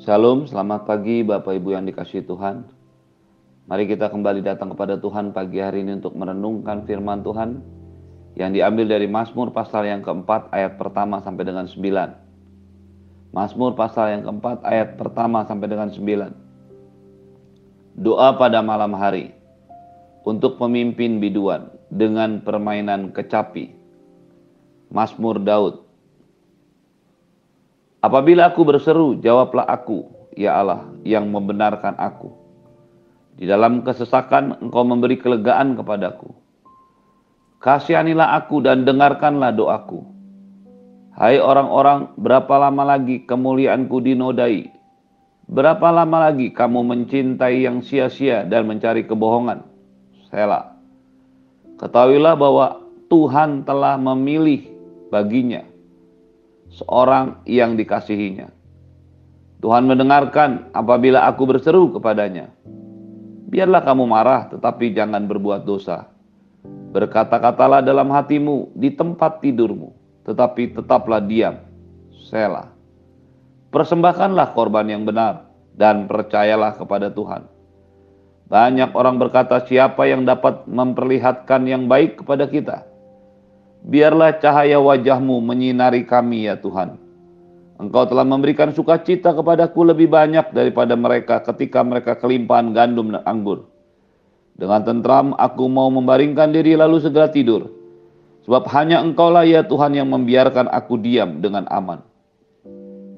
Shalom, selamat pagi Bapak Ibu yang dikasih Tuhan. Mari kita kembali datang kepada Tuhan pagi hari ini untuk merenungkan firman Tuhan yang diambil dari Mazmur pasal yang keempat ayat pertama sampai dengan sembilan. Mazmur pasal yang keempat ayat pertama sampai dengan sembilan. Doa pada malam hari untuk pemimpin biduan dengan permainan kecapi. Mazmur Daud Apabila aku berseru, jawablah aku, ya Allah, yang membenarkan aku. Di dalam kesesakan engkau memberi kelegaan kepadaku. Kasihanilah aku dan dengarkanlah doaku. Hai orang-orang, berapa lama lagi kemuliaanku dinodai? Berapa lama lagi kamu mencintai yang sia-sia dan mencari kebohongan? Sela. Ketahuilah bahwa Tuhan telah memilih baginya seorang yang dikasihinya. Tuhan mendengarkan apabila aku berseru kepadanya. Biarlah kamu marah, tetapi jangan berbuat dosa. Berkata-katalah dalam hatimu di tempat tidurmu, tetapi tetaplah diam. Selah. Persembahkanlah korban yang benar dan percayalah kepada Tuhan. Banyak orang berkata, "Siapa yang dapat memperlihatkan yang baik kepada kita?" Biarlah cahaya wajahmu menyinari kami ya Tuhan. Engkau telah memberikan sukacita kepadaku lebih banyak daripada mereka ketika mereka kelimpahan gandum dan anggur. Dengan tentram aku mau membaringkan diri lalu segera tidur. Sebab hanya engkaulah ya Tuhan yang membiarkan aku diam dengan aman.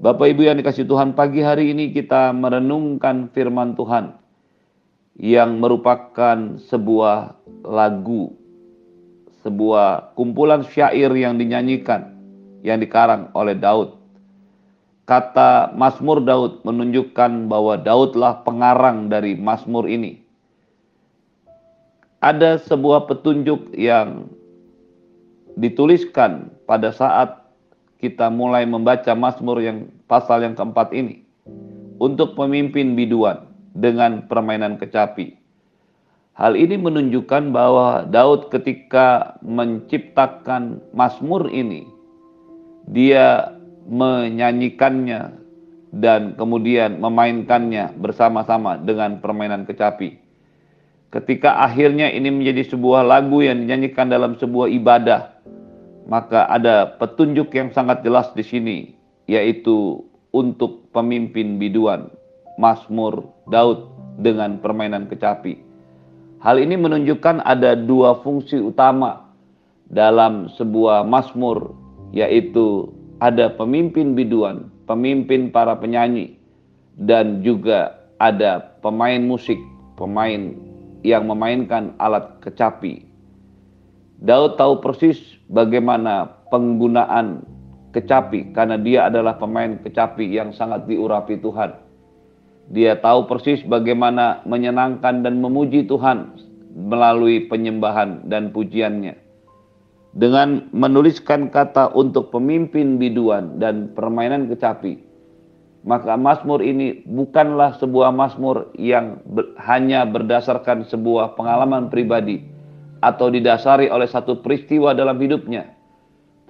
Bapak Ibu yang dikasih Tuhan, pagi hari ini kita merenungkan firman Tuhan yang merupakan sebuah lagu sebuah kumpulan syair yang dinyanyikan, yang dikarang oleh Daud. Kata Mazmur Daud menunjukkan bahwa Daudlah pengarang dari Mazmur ini. Ada sebuah petunjuk yang dituliskan pada saat kita mulai membaca Mazmur yang pasal yang keempat ini untuk pemimpin biduan dengan permainan kecapi. Hal ini menunjukkan bahwa Daud ketika menciptakan Mazmur ini, dia menyanyikannya dan kemudian memainkannya bersama-sama dengan permainan kecapi. Ketika akhirnya ini menjadi sebuah lagu yang dinyanyikan dalam sebuah ibadah, maka ada petunjuk yang sangat jelas di sini, yaitu untuk pemimpin biduan, Mazmur Daud dengan permainan kecapi. Hal ini menunjukkan ada dua fungsi utama dalam sebuah masmur, yaitu ada pemimpin biduan, pemimpin para penyanyi, dan juga ada pemain musik, pemain yang memainkan alat kecapi. Daud tahu persis bagaimana penggunaan kecapi karena dia adalah pemain kecapi yang sangat diurapi Tuhan. Dia tahu persis bagaimana menyenangkan dan memuji Tuhan melalui penyembahan dan pujiannya. Dengan menuliskan kata untuk pemimpin biduan dan permainan kecapi, maka Mazmur ini bukanlah sebuah Mazmur yang ber, hanya berdasarkan sebuah pengalaman pribadi atau didasari oleh satu peristiwa dalam hidupnya.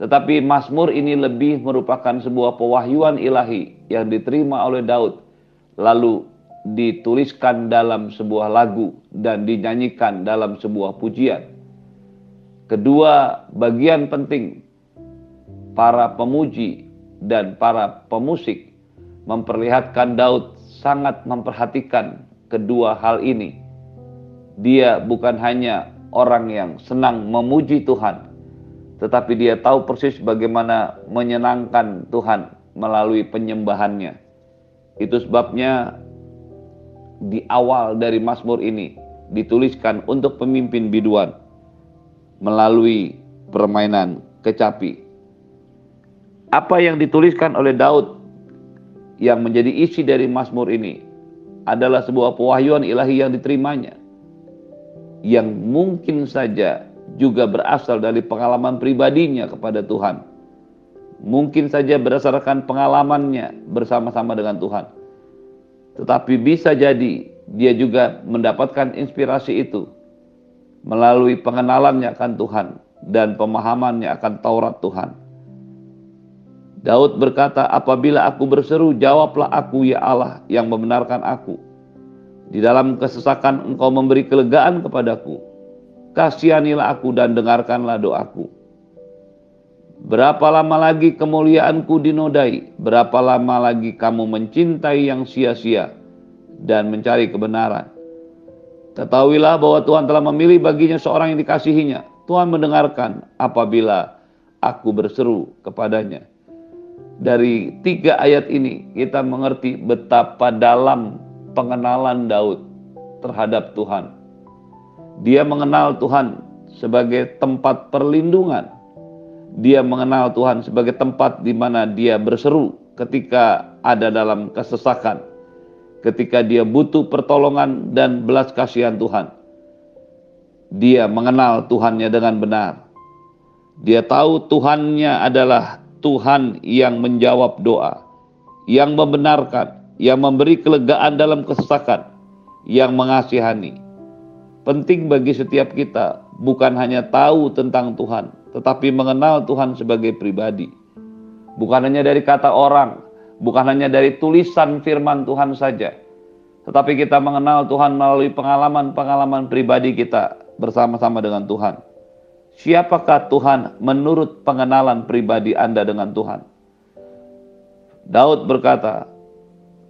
Tetapi Mazmur ini lebih merupakan sebuah pewahyuan ilahi yang diterima oleh Daud lalu dituliskan dalam sebuah lagu dan dinyanyikan dalam sebuah pujian. Kedua bagian penting para pemuji dan para pemusik memperlihatkan Daud sangat memperhatikan kedua hal ini. Dia bukan hanya orang yang senang memuji Tuhan, tetapi dia tahu persis bagaimana menyenangkan Tuhan melalui penyembahannya. Itu sebabnya di awal dari Mazmur ini dituliskan untuk pemimpin biduan melalui permainan kecapi. Apa yang dituliskan oleh Daud yang menjadi isi dari Mazmur ini adalah sebuah pewahyuan ilahi yang diterimanya yang mungkin saja juga berasal dari pengalaman pribadinya kepada Tuhan mungkin saja berdasarkan pengalamannya bersama-sama dengan Tuhan. Tetapi bisa jadi dia juga mendapatkan inspirasi itu melalui pengenalannya akan Tuhan dan pemahamannya akan Taurat Tuhan. Daud berkata, "Apabila aku berseru, jawablah aku, ya Allah, yang membenarkan aku. Di dalam kesesakan Engkau memberi kelegaan kepadaku. Kasihanilah aku dan dengarkanlah doaku." Berapa lama lagi kemuliaanku dinodai? Berapa lama lagi kamu mencintai yang sia-sia dan mencari kebenaran? Ketahuilah bahwa Tuhan telah memilih baginya seorang yang dikasihinya. Tuhan mendengarkan apabila aku berseru kepadanya. Dari tiga ayat ini kita mengerti betapa dalam pengenalan Daud terhadap Tuhan. Dia mengenal Tuhan sebagai tempat perlindungan dia mengenal Tuhan sebagai tempat di mana dia berseru ketika ada dalam kesesakan, ketika dia butuh pertolongan dan belas kasihan Tuhan. Dia mengenal Tuhannya dengan benar. Dia tahu Tuhannya adalah Tuhan yang menjawab doa, yang membenarkan, yang memberi kelegaan dalam kesesakan, yang mengasihani. Penting bagi setiap kita bukan hanya tahu tentang Tuhan, tetapi mengenal Tuhan sebagai pribadi. Bukan hanya dari kata orang, bukan hanya dari tulisan firman Tuhan saja, tetapi kita mengenal Tuhan melalui pengalaman-pengalaman pribadi kita bersama-sama dengan Tuhan. Siapakah Tuhan menurut pengenalan pribadi Anda dengan Tuhan? Daud berkata,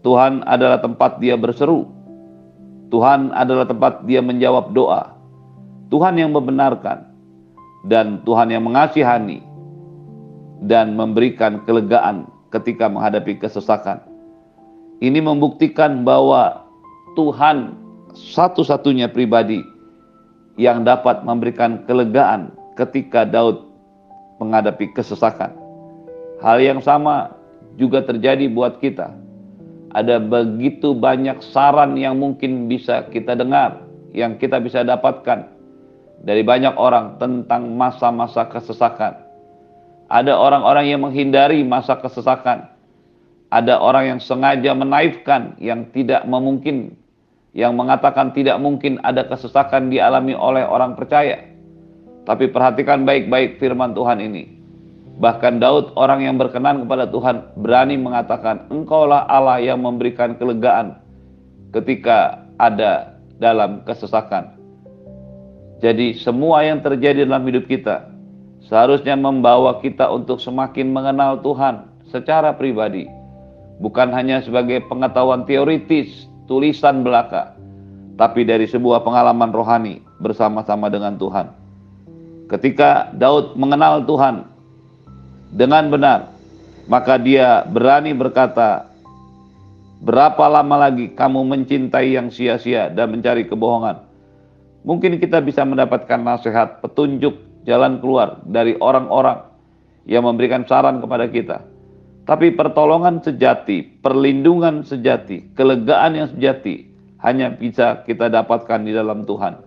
Tuhan adalah tempat dia berseru. Tuhan adalah tempat dia menjawab doa. Tuhan yang membenarkan dan Tuhan yang mengasihani dan memberikan kelegaan ketika menghadapi kesesakan. Ini membuktikan bahwa Tuhan satu-satunya pribadi yang dapat memberikan kelegaan ketika Daud menghadapi kesesakan. Hal yang sama juga terjadi buat kita. Ada begitu banyak saran yang mungkin bisa kita dengar, yang kita bisa dapatkan dari banyak orang tentang masa-masa kesesakan. Ada orang-orang yang menghindari masa kesesakan. Ada orang yang sengaja menaifkan yang tidak memungkin, yang mengatakan tidak mungkin ada kesesakan dialami oleh orang percaya. Tapi perhatikan baik-baik firman Tuhan ini. Bahkan Daud orang yang berkenan kepada Tuhan berani mengatakan, Engkaulah Allah yang memberikan kelegaan ketika ada dalam kesesakan. Jadi semua yang terjadi dalam hidup kita seharusnya membawa kita untuk semakin mengenal Tuhan secara pribadi. Bukan hanya sebagai pengetahuan teoritis, tulisan belaka, tapi dari sebuah pengalaman rohani bersama-sama dengan Tuhan. Ketika Daud mengenal Tuhan dengan benar, maka dia berani berkata, "Berapa lama lagi kamu mencintai yang sia-sia dan mencari kebohongan?" Mungkin kita bisa mendapatkan nasihat, petunjuk, jalan keluar dari orang-orang yang memberikan saran kepada kita. Tapi pertolongan sejati, perlindungan sejati, kelegaan yang sejati hanya bisa kita dapatkan di dalam Tuhan.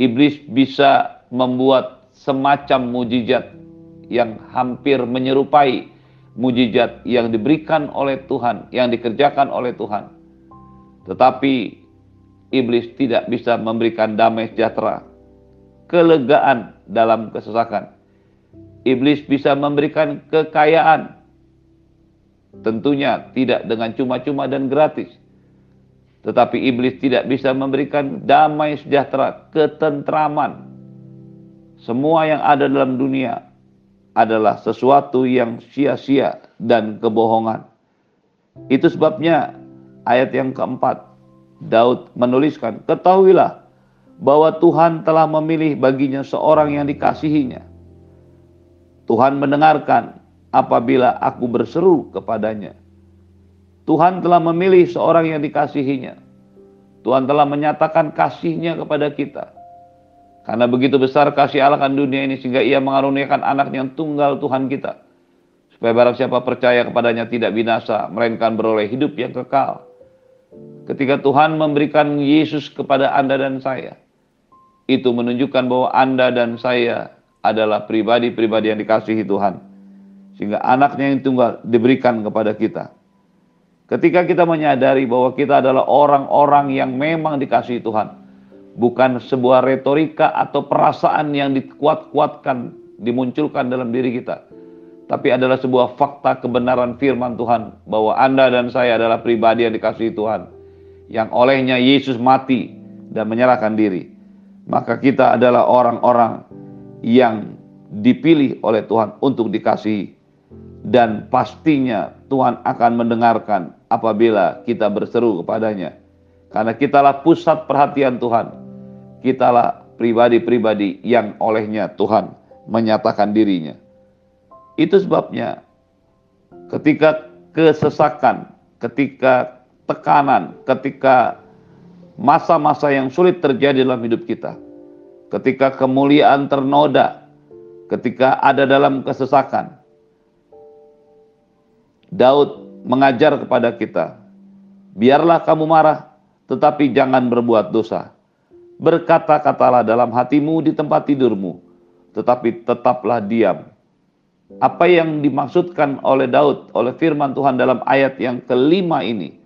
Iblis bisa membuat semacam mujizat yang hampir menyerupai mujizat yang diberikan oleh Tuhan, yang dikerjakan oleh Tuhan. Tetapi iblis tidak bisa memberikan damai sejahtera, kelegaan dalam kesesakan. Iblis bisa memberikan kekayaan, tentunya tidak dengan cuma-cuma dan gratis. Tetapi iblis tidak bisa memberikan damai sejahtera, ketentraman. Semua yang ada dalam dunia adalah sesuatu yang sia-sia dan kebohongan. Itu sebabnya ayat yang keempat, Daud menuliskan, ketahuilah bahwa Tuhan telah memilih baginya seorang yang dikasihinya. Tuhan mendengarkan apabila aku berseru kepadanya. Tuhan telah memilih seorang yang dikasihinya. Tuhan telah menyatakan kasihnya kepada kita. Karena begitu besar kasih Allah kan dunia ini sehingga ia mengaruniakan anak yang tunggal Tuhan kita. Supaya barang siapa percaya kepadanya tidak binasa, melainkan beroleh hidup yang kekal. Ketika Tuhan memberikan Yesus kepada Anda dan saya, itu menunjukkan bahwa Anda dan saya adalah pribadi-pribadi yang dikasihi Tuhan. Sehingga anaknya yang tunggal diberikan kepada kita. Ketika kita menyadari bahwa kita adalah orang-orang yang memang dikasihi Tuhan. Bukan sebuah retorika atau perasaan yang dikuat-kuatkan, dimunculkan dalam diri kita. tapi adalah sebuah fakta kebenaran firman Tuhan bahwa Anda dan saya adalah pribadi yang dikasihi Tuhan yang olehnya Yesus mati dan menyerahkan diri. Maka kita adalah orang-orang yang dipilih oleh Tuhan untuk dikasihi dan pastinya Tuhan akan mendengarkan apabila kita berseru kepadanya. Karena kitalah pusat perhatian Tuhan. Kitalah pribadi-pribadi yang olehnya Tuhan menyatakan dirinya. Itu sebabnya ketika kesesakan, ketika tekanan, ketika masa-masa yang sulit terjadi dalam hidup kita, ketika kemuliaan ternoda, ketika ada dalam kesesakan, Daud mengajar kepada kita, biarlah kamu marah, tetapi jangan berbuat dosa. Berkata-katalah dalam hatimu di tempat tidurmu, tetapi tetaplah diam. Apa yang dimaksudkan oleh Daud, oleh firman Tuhan dalam ayat yang kelima ini,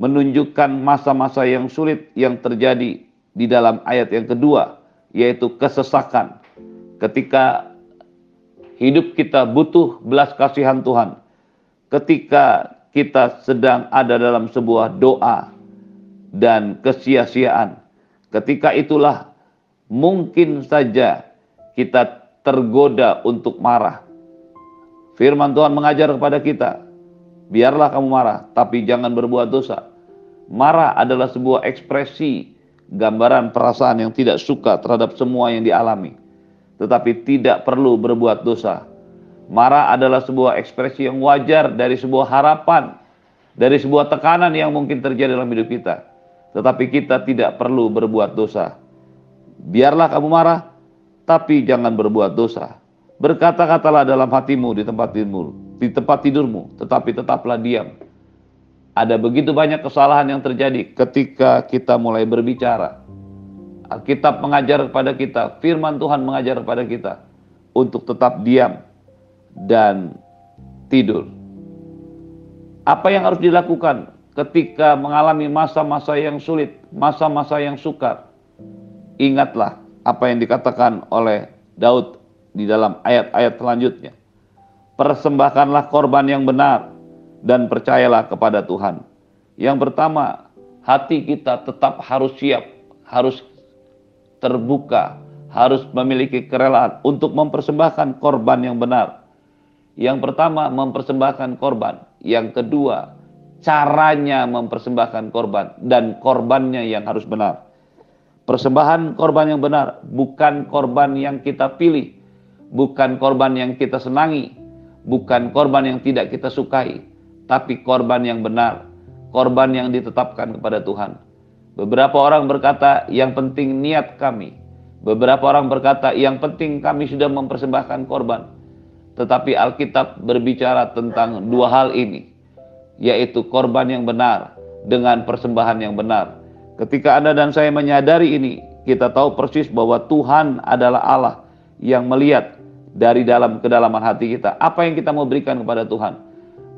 menunjukkan masa-masa yang sulit yang terjadi di dalam ayat yang kedua, yaitu kesesakan. Ketika hidup kita butuh belas kasihan Tuhan, ketika kita sedang ada dalam sebuah doa dan kesia-siaan, ketika itulah mungkin saja kita tergoda untuk marah Firman Tuhan mengajar kepada kita, biarlah kamu marah, tapi jangan berbuat dosa. Marah adalah sebuah ekspresi gambaran perasaan yang tidak suka terhadap semua yang dialami, tetapi tidak perlu berbuat dosa. Marah adalah sebuah ekspresi yang wajar dari sebuah harapan, dari sebuah tekanan yang mungkin terjadi dalam hidup kita, tetapi kita tidak perlu berbuat dosa. Biarlah kamu marah, tapi jangan berbuat dosa. Berkata-katalah dalam hatimu di tempat tidurmu, di tempat tidurmu, tetapi tetaplah diam. Ada begitu banyak kesalahan yang terjadi ketika kita mulai berbicara. Alkitab mengajar kepada kita, firman Tuhan mengajar kepada kita untuk tetap diam dan tidur. Apa yang harus dilakukan ketika mengalami masa-masa yang sulit, masa-masa yang sukar? Ingatlah apa yang dikatakan oleh Daud di dalam ayat-ayat selanjutnya. Persembahkanlah korban yang benar dan percayalah kepada Tuhan. Yang pertama, hati kita tetap harus siap, harus terbuka, harus memiliki kerelaan untuk mempersembahkan korban yang benar. Yang pertama, mempersembahkan korban. Yang kedua, caranya mempersembahkan korban dan korbannya yang harus benar. Persembahan korban yang benar bukan korban yang kita pilih, bukan korban yang kita senangi, bukan korban yang tidak kita sukai, tapi korban yang benar, korban yang ditetapkan kepada Tuhan. Beberapa orang berkata, yang penting niat kami. Beberapa orang berkata, yang penting kami sudah mempersembahkan korban. Tetapi Alkitab berbicara tentang dua hal ini, yaitu korban yang benar dengan persembahan yang benar. Ketika Anda dan saya menyadari ini, kita tahu persis bahwa Tuhan adalah Allah yang melihat dari dalam kedalaman hati kita. Apa yang kita mau berikan kepada Tuhan?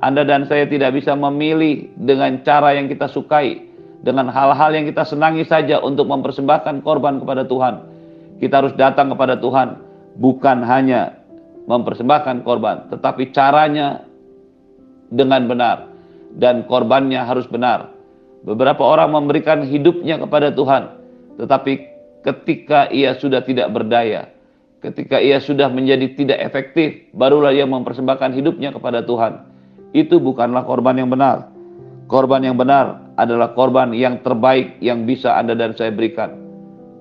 Anda dan saya tidak bisa memilih dengan cara yang kita sukai, dengan hal-hal yang kita senangi saja untuk mempersembahkan korban kepada Tuhan. Kita harus datang kepada Tuhan, bukan hanya mempersembahkan korban, tetapi caranya dengan benar dan korbannya harus benar. Beberapa orang memberikan hidupnya kepada Tuhan, tetapi ketika ia sudah tidak berdaya, Ketika ia sudah menjadi tidak efektif, barulah ia mempersembahkan hidupnya kepada Tuhan. Itu bukanlah korban yang benar. Korban yang benar adalah korban yang terbaik yang bisa Anda dan saya berikan.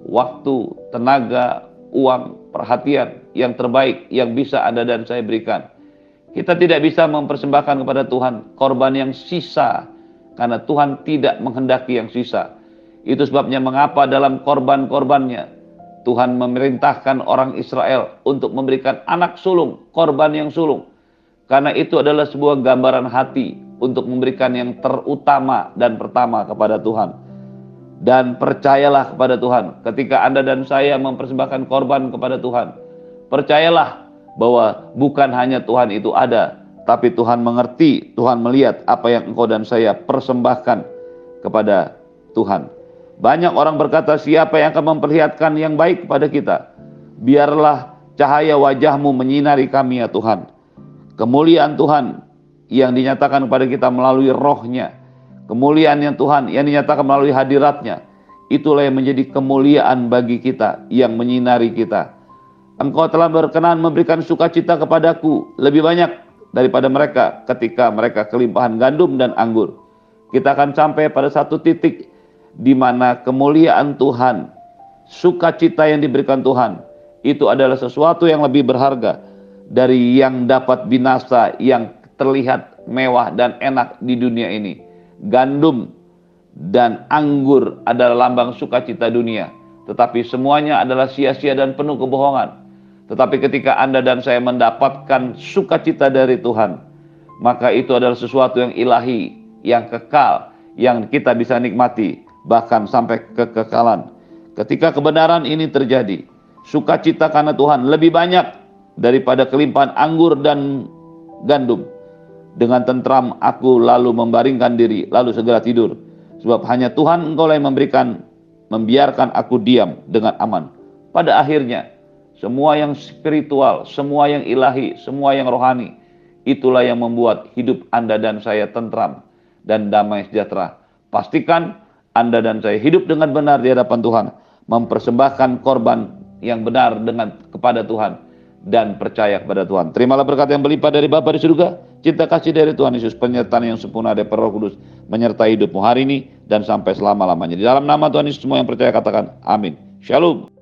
Waktu, tenaga, uang, perhatian yang terbaik yang bisa Anda dan saya berikan. Kita tidak bisa mempersembahkan kepada Tuhan korban yang sisa karena Tuhan tidak menghendaki yang sisa. Itu sebabnya mengapa dalam korban-korbannya Tuhan memerintahkan orang Israel untuk memberikan anak sulung, korban yang sulung. Karena itu adalah sebuah gambaran hati untuk memberikan yang terutama dan pertama kepada Tuhan. Dan percayalah kepada Tuhan ketika Anda dan saya mempersembahkan korban kepada Tuhan. Percayalah bahwa bukan hanya Tuhan itu ada, tapi Tuhan mengerti, Tuhan melihat apa yang engkau dan saya persembahkan kepada Tuhan. Banyak orang berkata, siapa yang akan memperlihatkan yang baik kepada kita? Biarlah cahaya wajahmu menyinari kami ya Tuhan. kemuliaan Tuhan yang dinyatakan kepada kita melalui rohnya, kemuliaan yang Tuhan yang dinyatakan melalui hadiratnya, itulah yang menjadi kemuliaan bagi kita, yang menyinari kita. Engkau telah berkenan memberikan sukacita kepadaku lebih banyak daripada mereka ketika mereka kelimpahan gandum dan anggur. Kita akan sampai pada satu titik di mana kemuliaan Tuhan, sukacita yang diberikan Tuhan, itu adalah sesuatu yang lebih berharga dari yang dapat binasa yang terlihat mewah dan enak di dunia ini. Gandum dan anggur adalah lambang sukacita dunia, tetapi semuanya adalah sia-sia dan penuh kebohongan. Tetapi ketika Anda dan saya mendapatkan sukacita dari Tuhan, maka itu adalah sesuatu yang ilahi, yang kekal, yang kita bisa nikmati, bahkan sampai kekekalan. Ketika kebenaran ini terjadi, sukacita karena Tuhan lebih banyak daripada kelimpahan anggur dan gandum. Dengan tentram aku lalu membaringkan diri, lalu segera tidur. Sebab hanya Tuhan engkau yang memberikan, membiarkan aku diam dengan aman. Pada akhirnya, semua yang spiritual, semua yang ilahi, semua yang rohani, itulah yang membuat hidup Anda dan saya tentram dan damai sejahtera. Pastikan Anda dan saya hidup dengan benar di hadapan Tuhan, mempersembahkan korban yang benar dengan kepada Tuhan dan percaya kepada Tuhan. Terimalah berkat yang berlimpah dari Bapa di surga, cinta kasih dari Tuhan Yesus, penyertaan yang sempurna dari Roh Kudus menyertai hidupmu hari ini dan sampai selama-lamanya. Di dalam nama Tuhan Yesus semua yang percaya katakan amin. Shalom.